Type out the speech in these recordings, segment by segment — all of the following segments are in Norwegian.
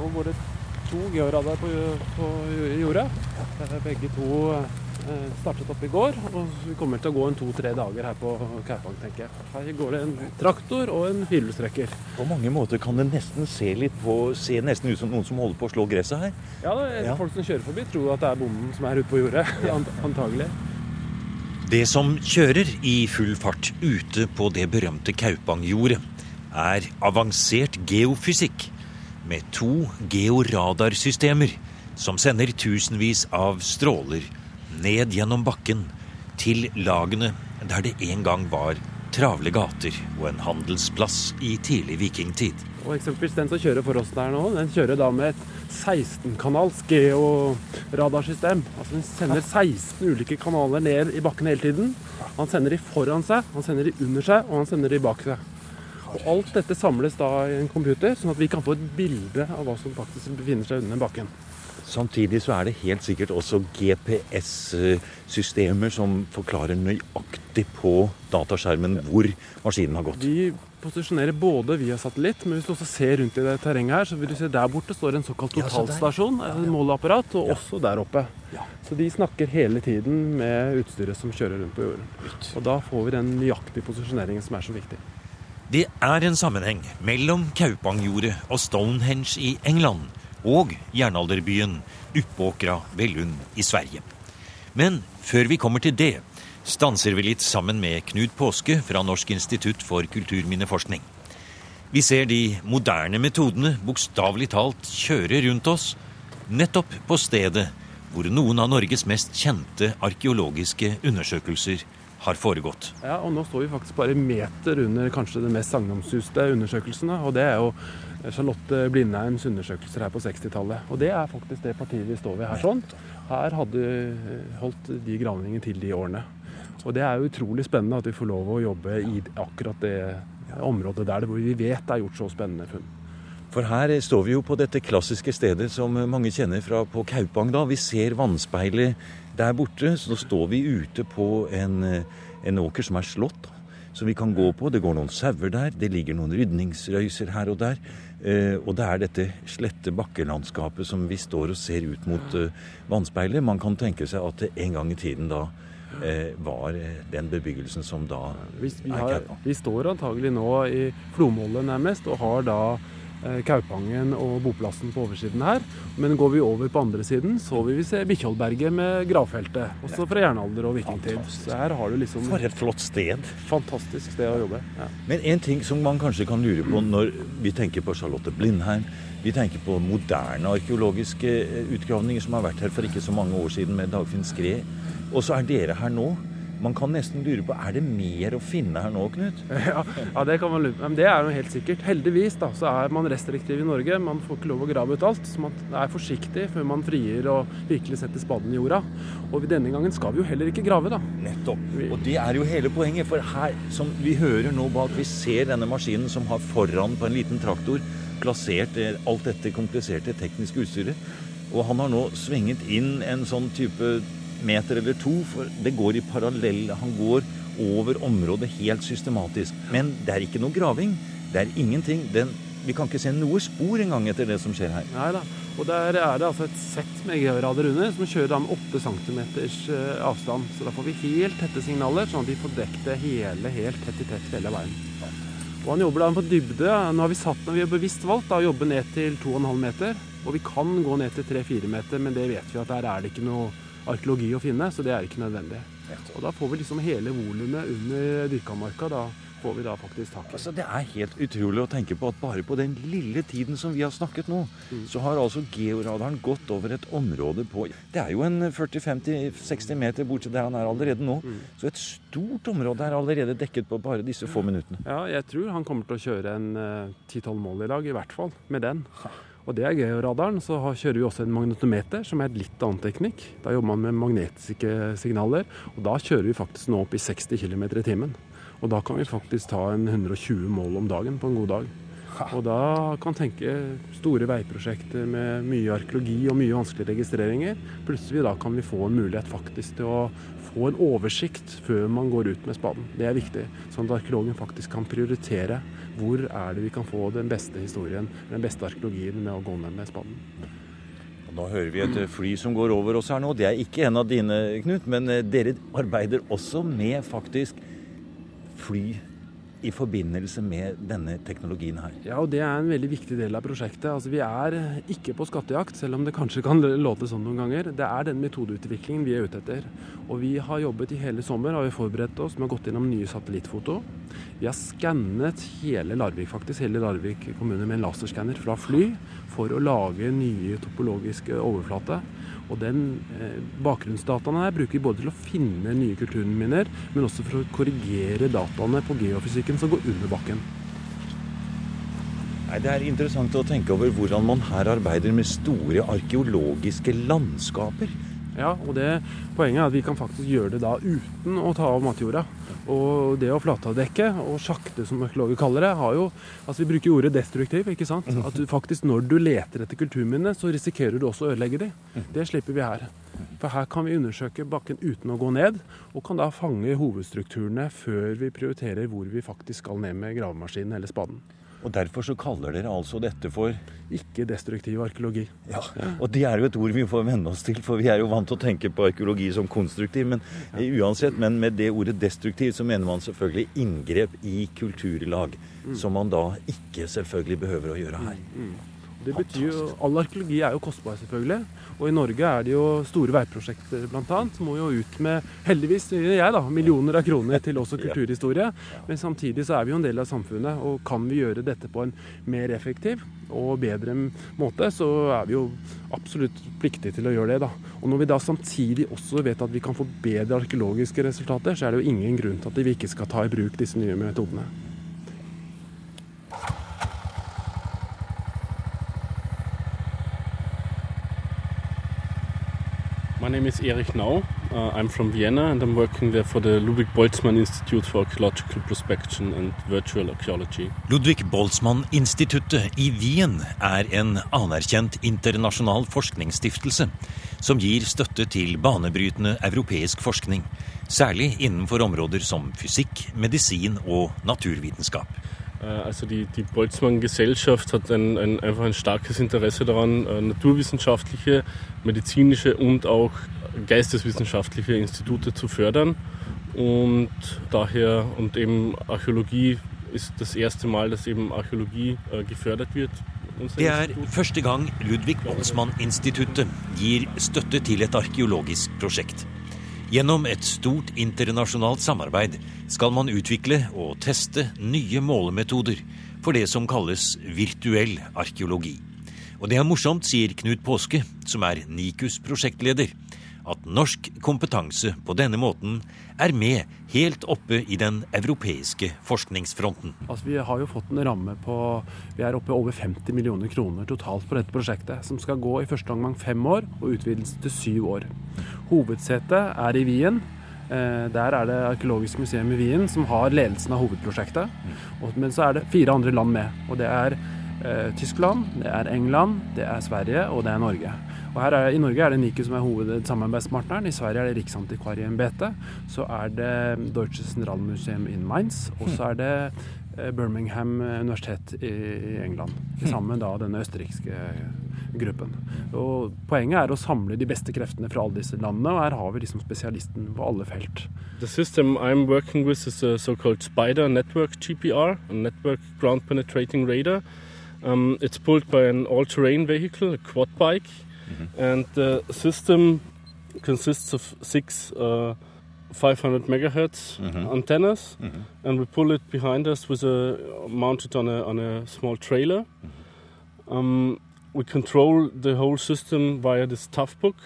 Nå går det to georadar på, på jordet. Begge to eh, startet opp i går, og vi kommer til å gå en to-tre dager her på Kaupang, tenker jeg. Her går det en traktor og en firehjulstrekker. På mange måter kan det nesten se litt på, se nesten ut som noen som holder på å slå gresset her. Ja, det Ja. Folk som kjører forbi, tror at det er bonden som er ute på jordet. ant- Antagelig. Det som kjører i full fart ute på det berømte Kaupangjordet, er avansert geofysikk med to georadarsystemer som sender tusenvis av stråler ned gjennom bakken til lagene der det en gang var travle gater og en handelsplass i tidlig vikingtid. Og eksempelvis den som kjører for oss der nå, den kjører da med et 16-kanals georadarsystem. Altså den sender 16 ulike kanaler ned i bakken hele tiden. Han sender de foran seg, han sender de under seg, og han sender de bak seg. Og alt dette samles da i en computer, sånn at vi kan få et bilde av hva som faktisk befinner seg under bakken. Samtidig så er det helt sikkert også GPS-systemer som forklarer nøyaktig på dataskjermen hvor maskinen har gått. Vi posisjonerer både via satellitt, men hvis du også ser rundt i det terrenget her, så vil du se der borte står en såkalt totalstasjon, et måleapparat, og også der oppe. Så de snakker hele tiden med utstyret som kjører rundt på jorden. Og da får vi den nøyaktige posisjoneringen som er så viktig. Det er en sammenheng mellom Kaupangjordet og Stonehenge i England og jernalderbyen Uppåkra ved Lund i Sverige. Men før vi kommer til det, stanser vi litt sammen med Knut Påske fra Norsk institutt for kulturminneforskning. Vi ser de moderne metodene bokstavelig talt kjøre rundt oss, nettopp på stedet hvor noen av Norges mest kjente arkeologiske undersøkelser har foregått. Ja, og nå står vi faktisk bare meter under kanskje det mest sagnomsuste undersøkelsene, og det er jo Charlotte Blindheims undersøkelser her på 60-tallet. Og det er faktisk det partiet vi står ved her sånn. Her hadde holdt de gravningene til de årene. Og det er jo utrolig spennende at vi får lov å jobbe i akkurat det området der hvor vi vet det er gjort så spennende funn. For her står vi jo på dette klassiske stedet som mange kjenner fra på Kaupang. da. Vi ser vannspeilet der borte. Så står vi ute på en, eh, en åker som er slått, som vi kan gå på. Det går noen sauer der. Det ligger noen rydningsrøyser her og der. Eh, og det er dette slette bakkelandskapet som vi står og ser ut mot eh, vannspeilet. Man kan tenke seg at det en gang i tiden da eh, var den bebyggelsen som da Vi, vi, har, vi står antagelig nå i flomholdet nærmest, og har da Kaupangen og boplassen på oversiden her. Men går vi over på andre siden, så vil vi se Bikkjoldberget med gravfeltet. Også fra jernalder og vikingtid. Så her har du liksom For et flott sted. fantastisk sted å jobbe. Ja. Men en ting som man kanskje kan lure på når vi tenker på Charlotte Blindheim, vi tenker på moderne arkeologiske eh, utgravninger som har vært her for ikke så mange år siden med Dagfinn Skred, og så er dere her nå. Man kan nesten lure på er det mer å finne her nå, Knut? Ja, ja, det kan man lure på. Men det er jo helt sikkert. Heldigvis da, så er man restriktiv i Norge. Man får ikke lov å grave ut alt. Så man er forsiktig før man frier og virkelig setter spaden i jorda. Og denne gangen skal vi jo heller ikke grave, da. Nettopp. Og det er jo hele poenget. For her, som vi hører nå bak, vi ser denne maskinen som har foran på en liten traktor plassert eh, alt dette kompliserte tekniske utstyret. Og han har nå svinget inn en sånn type meter eller to, for det går i parallell. Han går over området helt systematisk. Men det er ikke noe graving. Det er ingenting. Den, vi kan ikke se noe spor engang etter det som skjer her. Neida. Og der er det altså et sett med georader under som kjører da med 8 cm avstand. Så da får vi helt tette signaler, sånn at vi får dekket det hele helt tett i tett hele veien. Og han jobber da på dybde. Nå har vi satt når vi har bevisst valgt da, å jobbe ned til 2,5 meter. Og vi kan gå ned til 3-4 meter, men det vet vi at der er det ikke noe arkeologi å finne, så det er ikke nødvendig. Og da får vi liksom hele volumet under dyrkamarka. Da får vi da faktisk tak i. Altså, det er helt utrolig å tenke på at bare på den lille tiden som vi har snakket nå, så har altså georadaren gått over et område på Det er jo en 40-50-60 meter bort til der han er allerede nå. Så et stort område er allerede dekket på bare disse få minuttene. Ja, jeg tror han kommer til å kjøre en eh, 10-12 mål i dag, i hvert fall, med den. Og det er georadaren. Så har, kjører vi også en magnetometer, som er et litt annen teknikk. Da jobber man med magnetiske signaler, og da kjører vi faktisk nå opp i 60 km i timen. Og da kan vi faktisk ta en 120 mål om dagen på en god dag. Og da kan tenke store veiprosjekter med mye arkeologi og mye vanskelige registreringer. Plutselig da kan vi få en mulighet faktisk til å få en oversikt før man går ut med spaden. Det er viktig, sånn at arkeologen faktisk kan prioritere hvor er det vi kan få den beste historien, den beste arkeologien med å gå ned med spaden. Nå hører vi et fly som går over oss her nå. Det er ikke en av dine, Knut, men eh, dere arbeider også med faktisk fly i forbindelse med denne teknologien her. Ja, og det er en veldig viktig del av prosjektet. Altså, vi er ikke på skattejakt, selv om det kanskje kan låte sånn noen ganger. Det er den metodeutviklingen vi er ute etter. Og vi har jobbet i hele sommer, har vi forberedt oss Vi har gått gjennom nye satellittfoto. Vi har skannet hele Larvik, faktisk, hele Larvik kommune med en laserskanner fra fly for å lage nye topologiske overflater. Og den eh, bakgrunnsdataen her bruker vi både til å finne nye kulturminner, men også for å korrigere dataene på geofysikken som går under bakken. Nei, Det er interessant å tenke over hvordan man her arbeider med store arkeologiske landskaper. Ja, og det, Poenget er at vi kan faktisk gjøre det da uten å ta av matjorda. Og det å flatavdekke og sjakte, som økologer kaller det, har jo Altså vi bruker ordet destruktiv, ikke sant. At du faktisk når du leter etter kulturminner, så risikerer du også å ødelegge de. Det slipper vi her. For her kan vi undersøke bakken uten å gå ned, og kan da fange hovedstrukturene før vi prioriterer hvor vi faktisk skal ned med gravemaskinen eller spaden. Og Derfor så kaller dere altså dette for Ikke-destruktiv arkeologi. Ja, Og det er jo et ord vi får venne oss til, for vi er jo vant til å tenke på arkeologi som konstruktiv. Men uansett, men med det ordet destruktiv så mener man selvfølgelig inngrep i kulturlag. Som man da ikke selvfølgelig behøver å gjøre her. Det betyr jo, All arkeologi er jo kostbar, selvfølgelig. Og i Norge er det jo store veiprosjekter bl.a. Må jo ut med, heldigvis jeg da, millioner av kroner til også kulturhistorie. Men samtidig så er vi jo en del av samfunnet, og kan vi gjøre dette på en mer effektiv og bedre måte, så er vi jo absolutt pliktige til å gjøre det. da. Og når vi da samtidig også vet at vi kan få bedre arkeologiske resultater, så er det jo ingen grunn til at vi ikke skal ta i bruk disse nye metodene. Name is Erich Nau. Uh, I'm from Vienna and I'm working there for the Ludwig Boltzmann Institute for Archaeological Prospection and Virtual Archaeology. Ludvig Boltzmann-instituttet i Wien er en anerkjent internasjonal forskningsstiftelse som gir støtte til banebrytende europeisk forskning, særlig innenfor områder som fysikk, medisin og naturvitenskap. Äh, Also die, die Boltzmann-Gesellschaft hat ein, ein, einfach ein starkes Interesse daran, äh, naturwissenschaftliche, medizinische und auch geisteswissenschaftliche Institute zu fördern. Und daher, und eben Archäologie ist das erste Mal, dass eben Archäologie äh, gefördert wird. Det er første gang Ludvig Boltzmann-instituttet gir støtte til et arkeologisk prosjekt. Gjennom et stort internasjonalt samarbeid skal man utvikle og teste nye målemetoder for det som kalles virtuell arkeologi. Og det er morsomt, sier Knut Påske, som er NIKUs prosjektleder, at norsk kompetanse på denne måten er med helt oppe i den europeiske forskningsfronten. Altså, vi har jo fått en ramme på Vi er oppe i over 50 millioner kroner totalt på dette prosjektet, som skal gå i første omgang fem år og utvidelse til syv år. Hovedsetet er i Wien. Eh, Der er det Arkeologisk museum i Wien som har ledelsen av hovedprosjektet. Men så er det fire andre land med. Og det er eh, Tyskland, det er England, det er Sverige og det er Norge. Og her er, I Norge er det NIKU som er hovedsamarbeidspartneren. I Sverige er det Riksantikvarieembetet. Så er det Deutsches Generalmuseum in Mainz. Og så er det eh, Birmingham universitet i England. Sammen med da denne østerrikske gruppen. Og Poenget er å samle de beste kreftene fra alle disse landene, og her har vi liksom spesialisten på alle felt. The system I'm working with is a so-called Spider Network GPR, a network ground penetrating radar. Um, it's pulled by an all-terrain vehicle, a quad bike, and the system consists of six uh, 500 megahertz antennas, and we pull it behind us with a mounted on a on a small trailer. Um, we control the whole system via this tough book.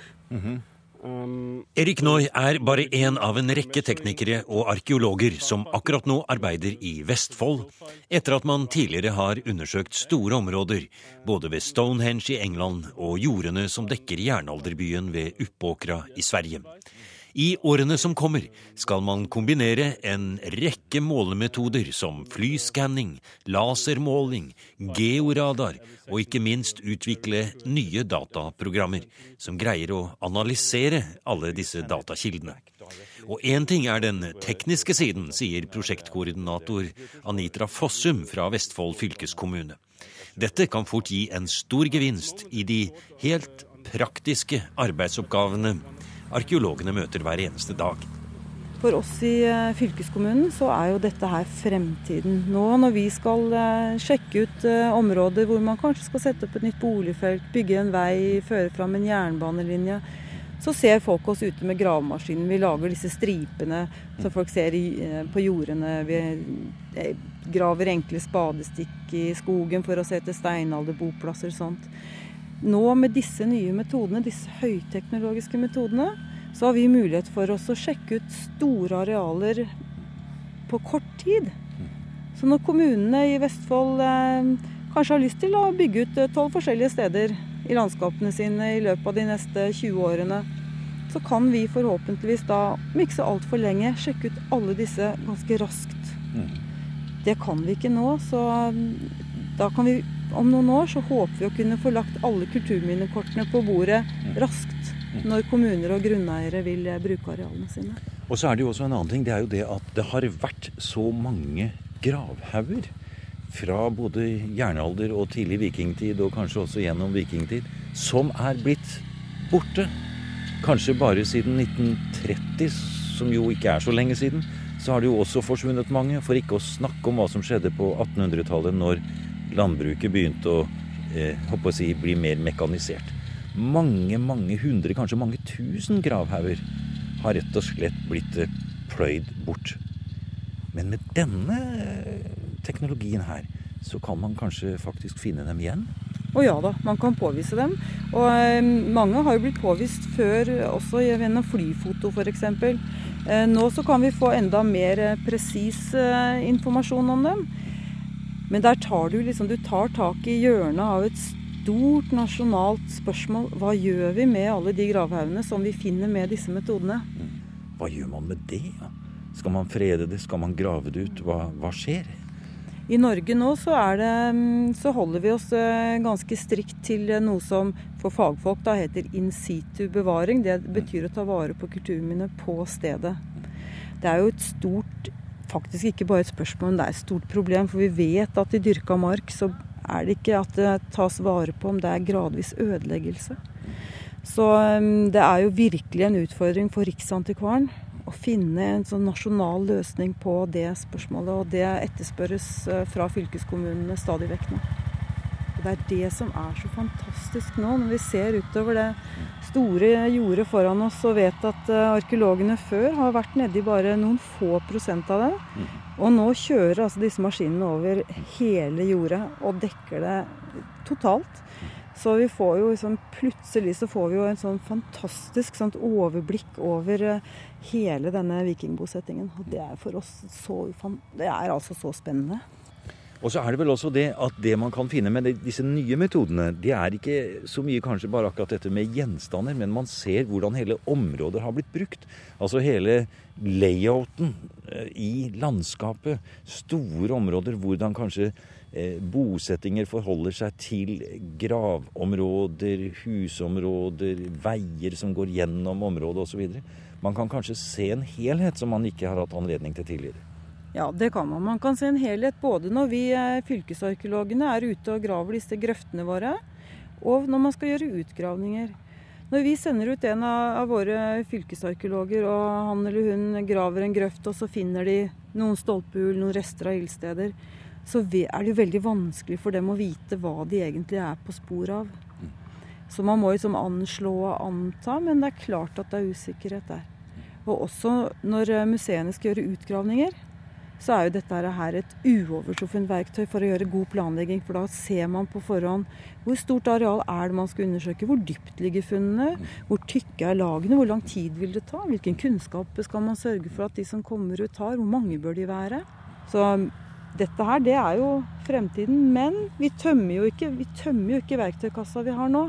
Um, Erik Noy er bare én av en rekke teknikere og arkeologer som akkurat nå arbeider i Vestfold, etter at man tidligere har undersøkt store områder, både ved Stonehenge i England og jordene som dekker jernalderbyen ved Uppåkra i Sverige. I årene som kommer skal man kombinere en rekke målemetoder som flyskanning, lasermåling, georadar og ikke minst utvikle nye dataprogrammer som greier å analysere alle disse datakildene. Og én ting er den tekniske siden, sier prosjektkoordinator Anitra Fossum fra Vestfold fylkeskommune. Dette kan fort gi en stor gevinst i de helt praktiske arbeidsoppgavene arkeologene møter hver eneste dag. For oss i eh, fylkeskommunen så er jo dette her fremtiden. Nå når vi skal eh, sjekke ut eh, områder hvor man kanskje skal sette opp et nytt boligfelt, bygge en vei, føre fram en jernbanelinje, så ser folk oss ute med gravemaskinen. Vi lager disse stripene som folk ser på jordene. Vi graver enkle spadestikk i skogen for å se etter steinalderboplasser og sånt. Nå med disse nye metodene, disse høyteknologiske metodene, så har vi mulighet for oss å sjekke ut store arealer på kort tid. Så når kommunene i Vestfold eh, kanskje har lyst til å bygge ut eh, tolv forskjellige steder i landskapene sine i løpet av de neste 20 årene, så kan vi forhåpentligvis da, om ikke så altfor lenge, sjekke ut alle disse ganske raskt. Mm. Det kan vi ikke nå, så mm, da kan vi om noen år så håper vi å kunne få lagt alle kulturminnekortene på bordet mm. raskt mm. når kommuner og grunneiere vil eh, bruke arealene sine. Og så er det jo også en annen ting. Det er jo det at det har vært så mange gravhauger fra både jernalder og tidlig vikingtid, og kanskje også gjennom vikingtid, som er blitt borte. Kanskje bare siden 1930, som jo ikke er så lenge siden, så har det jo også forsvunnet mange. For ikke å snakke om hva som skjedde på 1800-tallet, når landbruket begynte å, eh, å si, bli mer mekanisert. Mange, mange hundre, kanskje mange tusen gravhauger har rett og slett blitt eh, pløyd bort. Men med denne eh, teknologien her, så kan man kanskje faktisk finne dem igjen? Å ja da, man kan påvise dem. Og eh, mange har jo blitt påvist før også gjennom flyfoto f.eks. Eh, nå så kan vi få enda mer presis informasjon om dem. Men der tar du liksom Du tar tak i hjørnet av et stort nasjonalt spørsmål. Hva gjør vi med alle de gravhaugene som vi finner med disse metodene? Hva gjør man med det? Skal man frede det? Skal man grave det ut? Hva, hva skjer? I Norge nå så, det, mm, så, holder vi oss eh, ganske strikt til noe som for fagfolk da heter in situ bevaring. Det betyr å ta vare på kulturminnet på stedet. Det er jo et stort faktisk ikke bare et spørsmål, men det er et stort problem. For vi vet at i dyrka mark så er det ikke at det tas vare på om det er gradvis ødeleggelse. Så um, det er jo virkelig en utfordring for Riksantikvaren å finne en sånn nasjonal løsning på det spørsmålet. Og det etterspørres uh, fra fylkeskommunene stadig vekk nå. Og det er det som er så fantastisk nå, når vi ser utover det store jordet foran oss og vet at uh, arkeologene før har vært nedi bare noen få prosent av det. Mm. Og nå kjører altså disse maskinene over hele jordet og dekker det totalt. Så vi får jo liksom, plutselig så får vi jo en sånn fantastisk sånn overblikk over uh, hele denne vikingbosettingen. Og det er for oss så, det er altså så spennende. Og så er det vel også det at det man kan finne med disse nye metodene, det er ikke så mye kanskje bare akkurat dette med gjenstander, men man ser hvordan hele områder har blitt brukt. Altså hele layouten eh, i landskapet. Store områder. Hvordan kanskje eh, bosettinger forholder seg til gravområder, husområder, veier som går gjennom området osv. Man kan kanskje se en helhet som man ikke har hatt anledning til tidligere. Ja, det kan man. Man kan se en helhet både når vi eh, fylkesarkeologene er ute og graver disse grøftene våre, og når man skal gjøre utgravninger. Når vi sender ut en av våre fylkesarkeologer, og han eller hun graver en grøft, og så finner de noen stolpehull, noen rester av ildsteder, så er det jo veldig vanskelig for dem å vite hva de egentlig er på spor av. Så man må liksom anslå og anta, men det er klart at det er usikkerhet der. Og også når museene skal gjøre utgravninger, så er jo dette her et uovertruffent verktøy for å gjøre god planlegging. For da ser man på forhånd hvor stort areal er det man skal undersøke, hvor dypt ligger funnene, hvor tykke er lagene, hvor lang tid vil det ta, hvilken kunnskap skal man sørge for at de som kommer ut har, hvor mange bør de være. Så dette her, det er jo fremtiden. Men vi tømmer jo ikke, vi tømmer jo ikke verktøykassa vi har nå.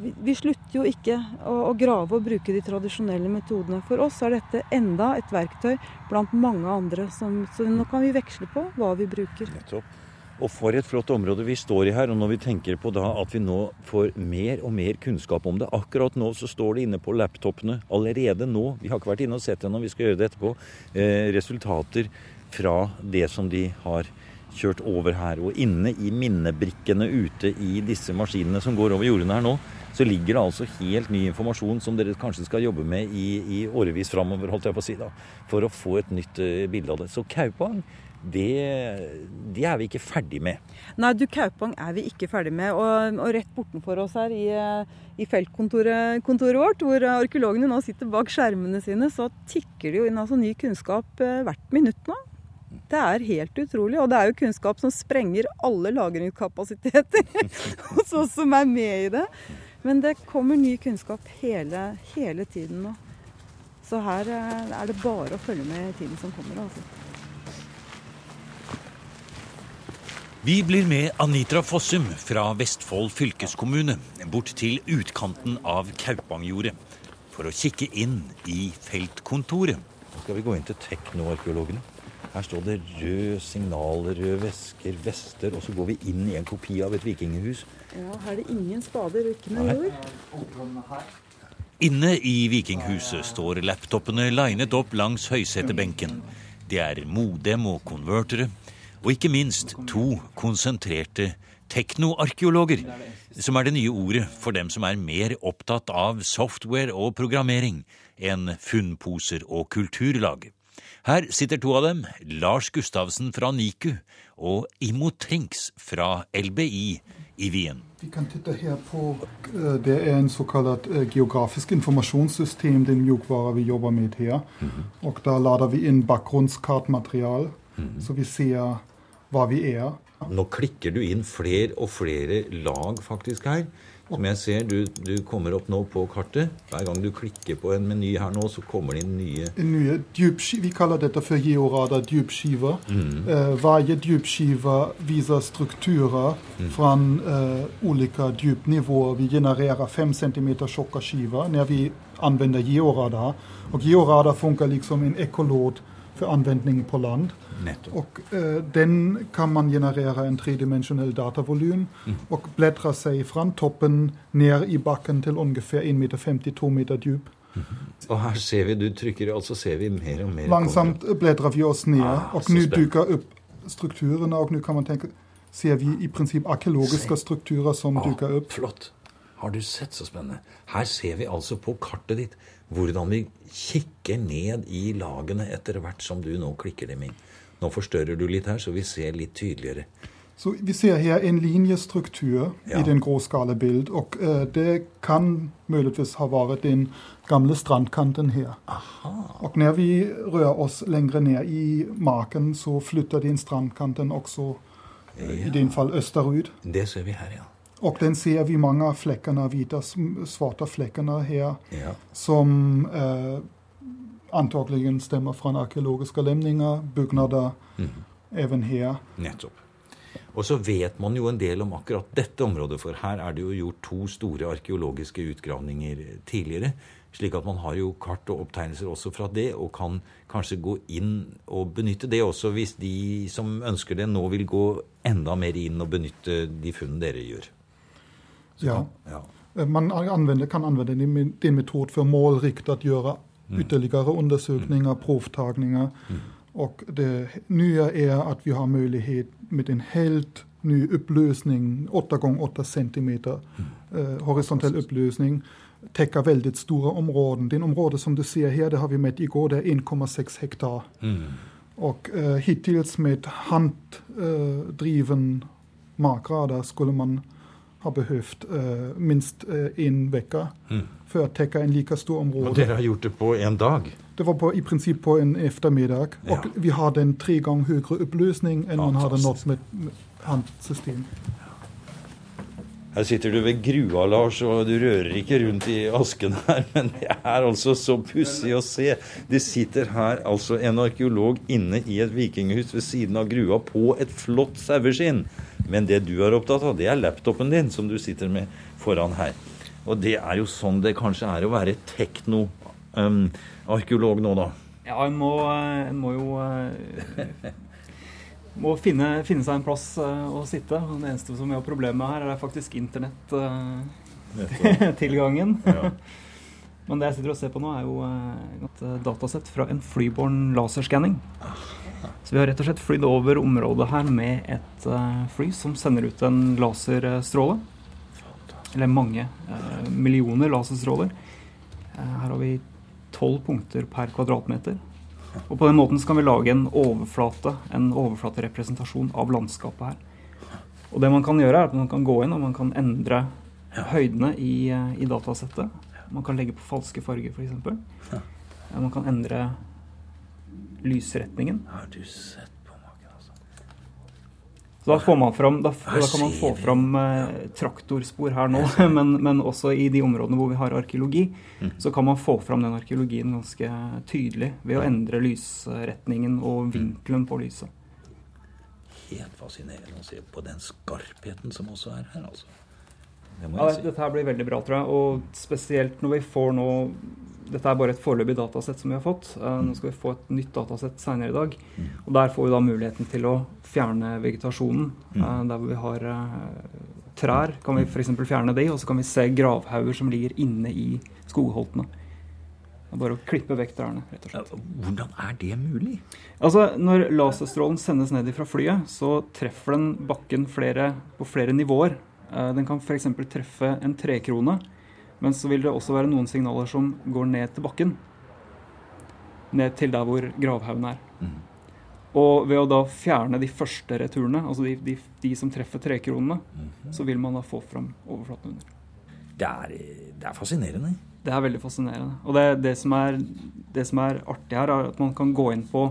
Vi, slutter jo ikke å, grave og bruke de tradisjonelle metodene. For oss er dette enda et verktøy blant mange andre, som, så nå kan vi veksle på hva vi bruker. Nettopp. Og for et flott område vi står i her. Og når vi tenker på da at vi nå får mer og mer kunnskap om det. Akkurat nå så står det inne på laptopene allerede nå, vi har ikke vært inne og sett det ennå, vi skal gjøre det etterpå, eh, resultater fra det som de har kjørt over her. Og inne i minnebrikkene ute i disse maskinene som går over jordene her nå, så ligger det altså helt ny informasjon som dere kanskje skal jobbe med i, i årevis framover, holdt jeg på å si da, for å få et nytt uh, bilde av det. Så Kaupang, det, det, er vi ikke ferdig med. Nei, du, Kaupang er vi ikke ferdig med. Og, og rett bortenfor oss her i, i feltkontoret vårt, hvor arkeologene nå sitter bak skjermene sine, så tikker det jo inn altså ny kunnskap uh, hvert minutt nå. Det er helt utrolig. Og det er jo kunnskap som sprenger alle lagringskapasiteter hos oss som er med i det. Men det kommer ny kunnskap hele, hele tiden nå. Så her eh, er det bare å følge med i tiden som kommer. altså. Vi blir med Anitra Fossum fra Vestfold fylkeskommune bort til utkanten av Kaupangjordet for å kikke inn i feltkontoret. Nå skal vi gå inn til teknoarkeologene. Her står det røde signaler, røde vesker, vester, og så går vi inn i en kopi av et vikinghus. Ja, her er det ingen spader og ikke noe jord. Inne i vikinghuset står laptopene linet opp langs høysetebenken. Det er modem og konvertere, og ikke minst to konsentrerte teknoarkeologer, som er det nye ordet for dem som er mer opptatt av software og programmering enn funnposer og kulturlag. Her sitter to av dem, Lars Gustavsen fra NIKU og Immo Trinks fra LBI i Wien. Vi kan titte her på eh, Det er en såkalt eh, geografisk informasjonssystem, den mjukvara vi jobber med her. -hmm. Og da lader vi inn bakgrunnskartmateriale, -hmm. så vi ser hva vi er. Nå klikker du inn flere og flere lag faktisk her. Som jeg ser, du, du, kommer opp nå på kartet. Hver gang du klikker på en meny her nå, så kommer det inn nye nye Vi kaller dette for georadar dypskiver. Mm. Uh, hver dypskive viser strukturer mm. fra uh, ulike dypnivåer. Vi genererer fem centimeter tjukke skiver når vi anvender georadar. Og georadar funker liksom en ekkolod for anvendning på land. Nettopp. Og uh, den kan man generere en tredimensjonell datavolum mm. og bläddra seg fra toppen ned i bakken til ungefær 1,50 meter, 2 meter dyp. Mm. Og her ser vi, du trykker, altså ser vi mer og mer Langsomt bläddrar vi oss ned, ah, og nå dukker opp strukturene, og nå kan man tenke ser vi i prinsipp arkeologiske strukturer som ah, dukker opp. Flott. Har du sett så spennende? Her ser vi altså på kartet ditt hvordan vi kikker ned i lagene etter hvert som du nå klikker dem inn. Nå forstørrer du litt her, så vi ser litt tydeligere. Så Vi ser her en linjestruktur ja. i den gråskalabildet. Og uh, det kan muligvis ha vært den gamle strandkanten her. Aha. Og når vi rører oss lenger ned i marken, så flytter den strandkanten også uh, ja. i din fall østerut. Det ser vi her, ja. Og den ser vi mange av flekkene, hvite, svarte flekkene her, ja. som eh, antakelig stemmer fra arkeologiske lemninger, bygnader, mm. even her. Nettopp. Og så vet man jo en del om akkurat dette området, for her er det jo gjort to store arkeologiske utgravninger tidligere. Slik at man har jo kart og opptegnelser også fra det, og kan kanskje gå inn og benytte det også, hvis de som ønsker det, nå vil gå enda mer inn og benytte de funnene dere gjør. Ja. Kan, ja. Man anvender, kan anvende den metod for målriktet gjøre Mm. ytterligere undersøkelser, mm. provtagninger. Mm. Og det nye er at vi har mulighet med en helt ny oppløsning, 8 ganger 8 cm eh, horisontell oppløsning, dekker veldig store områder. Det området som du ser her, det har vi med i går, det er 1,6 hektar. Mm. Og eh, hittil med handdriven eh, markradar skulle man har behøvd uh, minst én uh, uke mm. for å dekke en like stor område. Og dere har gjort det på en dag? Det var på, i prinsipp på en ettermiddag. Ja. Og vi har en tre ganger høyere oppløsning enn man hadde nådd med, med. Her sitter du ved grua, Lars, og du rører ikke rundt i asken her. Men det er altså så pussig å se. Det sitter her altså en arkeolog inne i et vikinghus ved siden av grua på et flott saueskinn. Men det du er opptatt av, det er laptopen din som du sitter med foran her. Og det er jo sånn det kanskje er å være teknoarkeolog um, nå, da. Ja, en må, må jo uh, må finne, finne, seg en plass uh, å sitte. Det eneste som har problemet med her, er faktisk internettilgangen. Uh, ja. Men det jeg sitter og ser på nå, er jo et datasett fra en flyborn laserskanning. Så vi har rett og slett flydd over området her med et fly som sender ut en laserstråle. Eller mange millioner laserstråler. her har vi tolv punkter per kvadratmeter. Og på den måten kan vi lage en overflate, en overflaterepresentasjon av landskapet her. Og det man kan gjøre, er at man kan gå inn og man kan endre høydene i, i datasettet. Man kan legge på falske farger, f.eks. Man kan endre lysretningen. Har du sett så da, får man fram, da, da kan man få fram eh, traktorspor her nå, men, men, også i de områdene hvor vi har arkeologi, mm. så kan man få fram den arkeologien ganske tydelig ved å endre lysretningen og mm. vinkelen på lyset. Helt fascinerende å se på den skarpheten som også er her, altså. Det ja, si. Dette her blir veldig bra, tror jeg. Og spesielt når vi får nå dette er bare et foreløpig datasett som vi har fått. Uh, nå skal vi få et nytt datasett senere i dag. Mm. Og Der får vi da muligheten til å fjerne vegetasjonen. Uh, der hvor vi har uh, trær, kan vi f.eks. fjerne de, og så kan vi se gravhauger som ligger inne i skogholtene. Det er bare å klippe vekk trærne, rett og slett. Hvordan er det mulig? Altså, Når laserstrålen sendes ned fra flyet, så treffer den bakken flere, på flere nivåer. Den kan f.eks. treffe en trekrone men så vil det også være noen signaler som går ned til bakken. Ned til der hvor gravhaugen er. Mm. Og ved å da fjerne de første returene, altså de, de, de som treffer trekronene, mm. så vil man da få fram overflaten under. Det er, det er, fascinerende. Det er veldig fascinerende. Og det, det, som er, det som er artig her, er at man kan gå inn på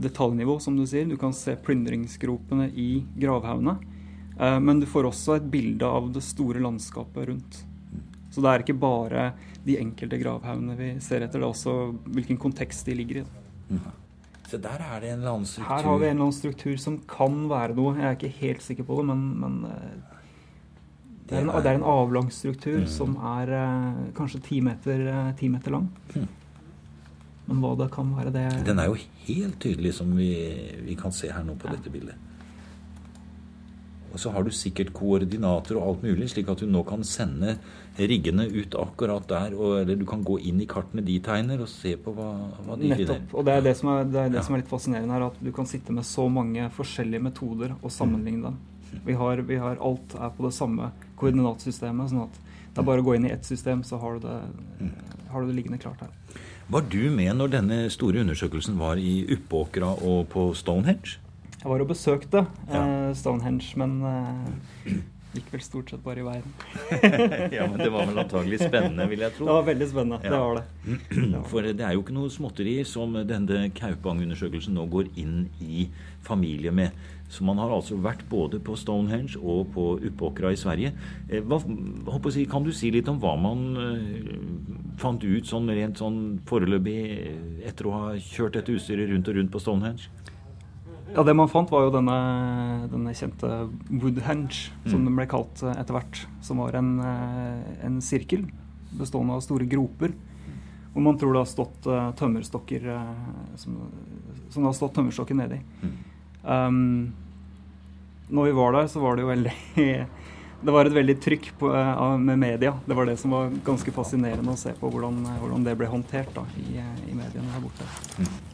detaljnivå, som du sier. Du kan se plyndringsgropene i gravhaugene. Eh, men du får også et bilde av det store landskapet rundt. Så det er ikke bare de enkelte gravhaugene vi ser etter, det er også hvilken kontekst de ligger i. Mm. Så der er det en eller annen struktur Her har vi en eller annen struktur som kan være noe. Jeg er ikke helt sikker på det, men, men eh, det, er en, det, er en, avlang struktur mm. som er uh, kanskje ti meter, uh, ti meter lang. Mm. Men hva det kan være, det Den er jo helt tydelig, som vi, vi kan se her nå på ja. dette bildet. Og så har du sikkert koordinater og alt mulig, slik at du nå kan sende riggene ut akkurat der. Og, eller du kan gå inn i kartene de tegner, og se på hva, hva de Nettopp. finner. Og det er det, som er, det, er det ja. som er litt fascinerende her, at du kan sitte med så mange forskjellige metoder og sammenligne dem. Vi har, vi har alt er på det samme koordinatsystemet. sånn at det er bare å gå inn i ett system, så har du det, har du det liggende klart her. Var du med når denne store undersøkelsen var i Uppåkra og på Stonehenge? Jeg var og besøkte ja. uh, Stonehenge, men uh, gikk vel stort sett bare i veien. ja, Men det var vel antagelig spennende, vil jeg tro. Det var veldig spennende. Ja. Det var det. For det er jo ikke noe småtteri som denne Kaupang-undersøkelsen nå går inn i familie med. Så man har altså vært både på Stonehenge og på Uppåkra i Sverige. Eh, hva, jeg, kan du si litt om hva man fant ut sånn rent sånn foreløpig etter å ha kjørt dette utstyret rundt og rundt på Stonehenge? Ja, Det man fant, var jo denne, denne kjente Woodhenge, som mm. den ble kalt eh, etter hvert. Som var en, eh, en, sirkel bestående av store groper. Hvor man tror det har stått uh, tømmerstokker uh, som, som, det har stått tømmerstokker nedi. Mm. Um, når vi var der, så var det jo veldig Det var et veldig trykk på, med media. Det var det som var ganske fascinerende å se på hvordan, hvordan det ble håndtert da, i, i mediene her borte. Mm.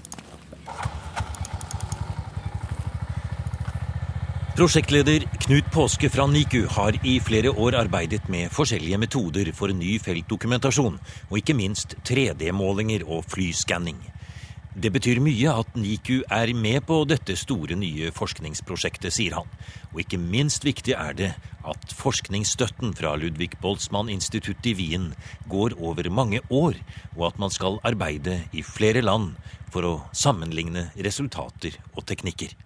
Prosjektleder Knut Påske fra NIKU har i flere år arbeidet med forskjellige metoder for ny feltdokumentasjon, og ikke minst 3D-målinger og flyskanning. Det betyr mye at NIKU er med på dette store nye forskningsprosjektet, sier han. Og ikke minst viktig er det at forskningsstøtten fra Ludvig Boltzmann institutt i Wien går over mange år, og at man skal arbeide i flere land for å sammenligne resultater og teknikker.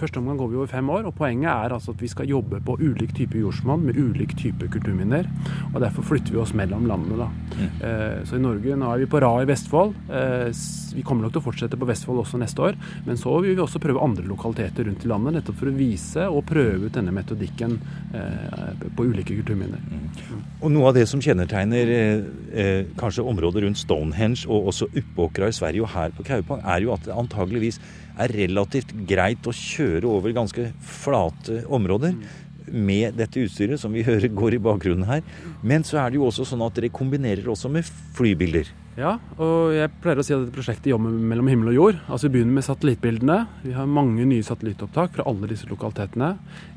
Første omgang går vi over fem år, og poenget er altså at vi skal jobbe på ulik type jordsmonn med ulik type kulturminner. og Derfor flytter vi oss mellom landene. da. Mm. Eh, så i Norge, nå er vi på rad i Vestfold. Eh, vi kommer nok til å fortsette på Vestfold også neste år. Men så vil vi også prøve andre lokaliteter rundt i landet, nettopp for å vise og prøve ut denne metodikken eh, på ulike kulturminner. Mm. Og Noe av det som kjennetegner kanskje området rundt Stonehenge og også Uppåkra i Sverige og her på Kaupang, er jo at det antageligvis er relativt greit å kjøre over ganske flate områder. Med dette utstyret, som vi hører går i bakgrunnen her. Men så er det jo også sånn at dere kombinerer også med flybilder. Ja, og jeg pleier å si at dette prosjektet jobber mellom himmel og jord. Altså Vi begynner med satellittbildene. Vi har mange nye satellittopptak fra alle disse lokalitetene.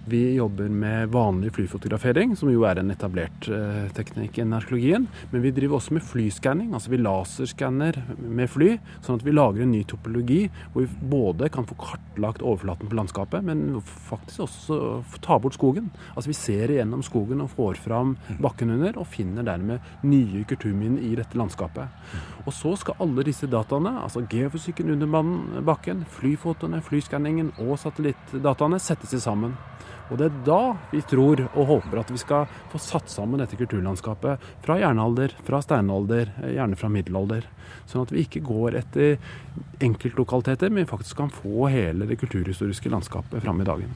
Vi jobber med vanlig flyfotografering, som jo er en etablert eh, teknikk innen arkeologien. Men vi driver også med flyskanning. Altså vi laserskanner med fly, sånn at vi lager en ny topologi hvor vi både kan få kartlagt overflaten på landskapet, men faktisk også ta bort skogen. Altså vi ser igjennom skogen og får fram bakken under, og finner dermed nye kulturminner i dette landskapet. Og så skal alle disse dataene, altså geofysikken under bakken, flyfotoene, flyskanningen og satellittdataene, settes sammen. Og det er da vi tror og håper at vi skal få satt sammen dette kulturlandskapet fra jernalder, fra steinalder, gjerne fra middelalder. Sånn at vi ikke går etter enkeltlokaliteter, men faktisk kan få hele det kulturhistoriske landskapet fram i dagen.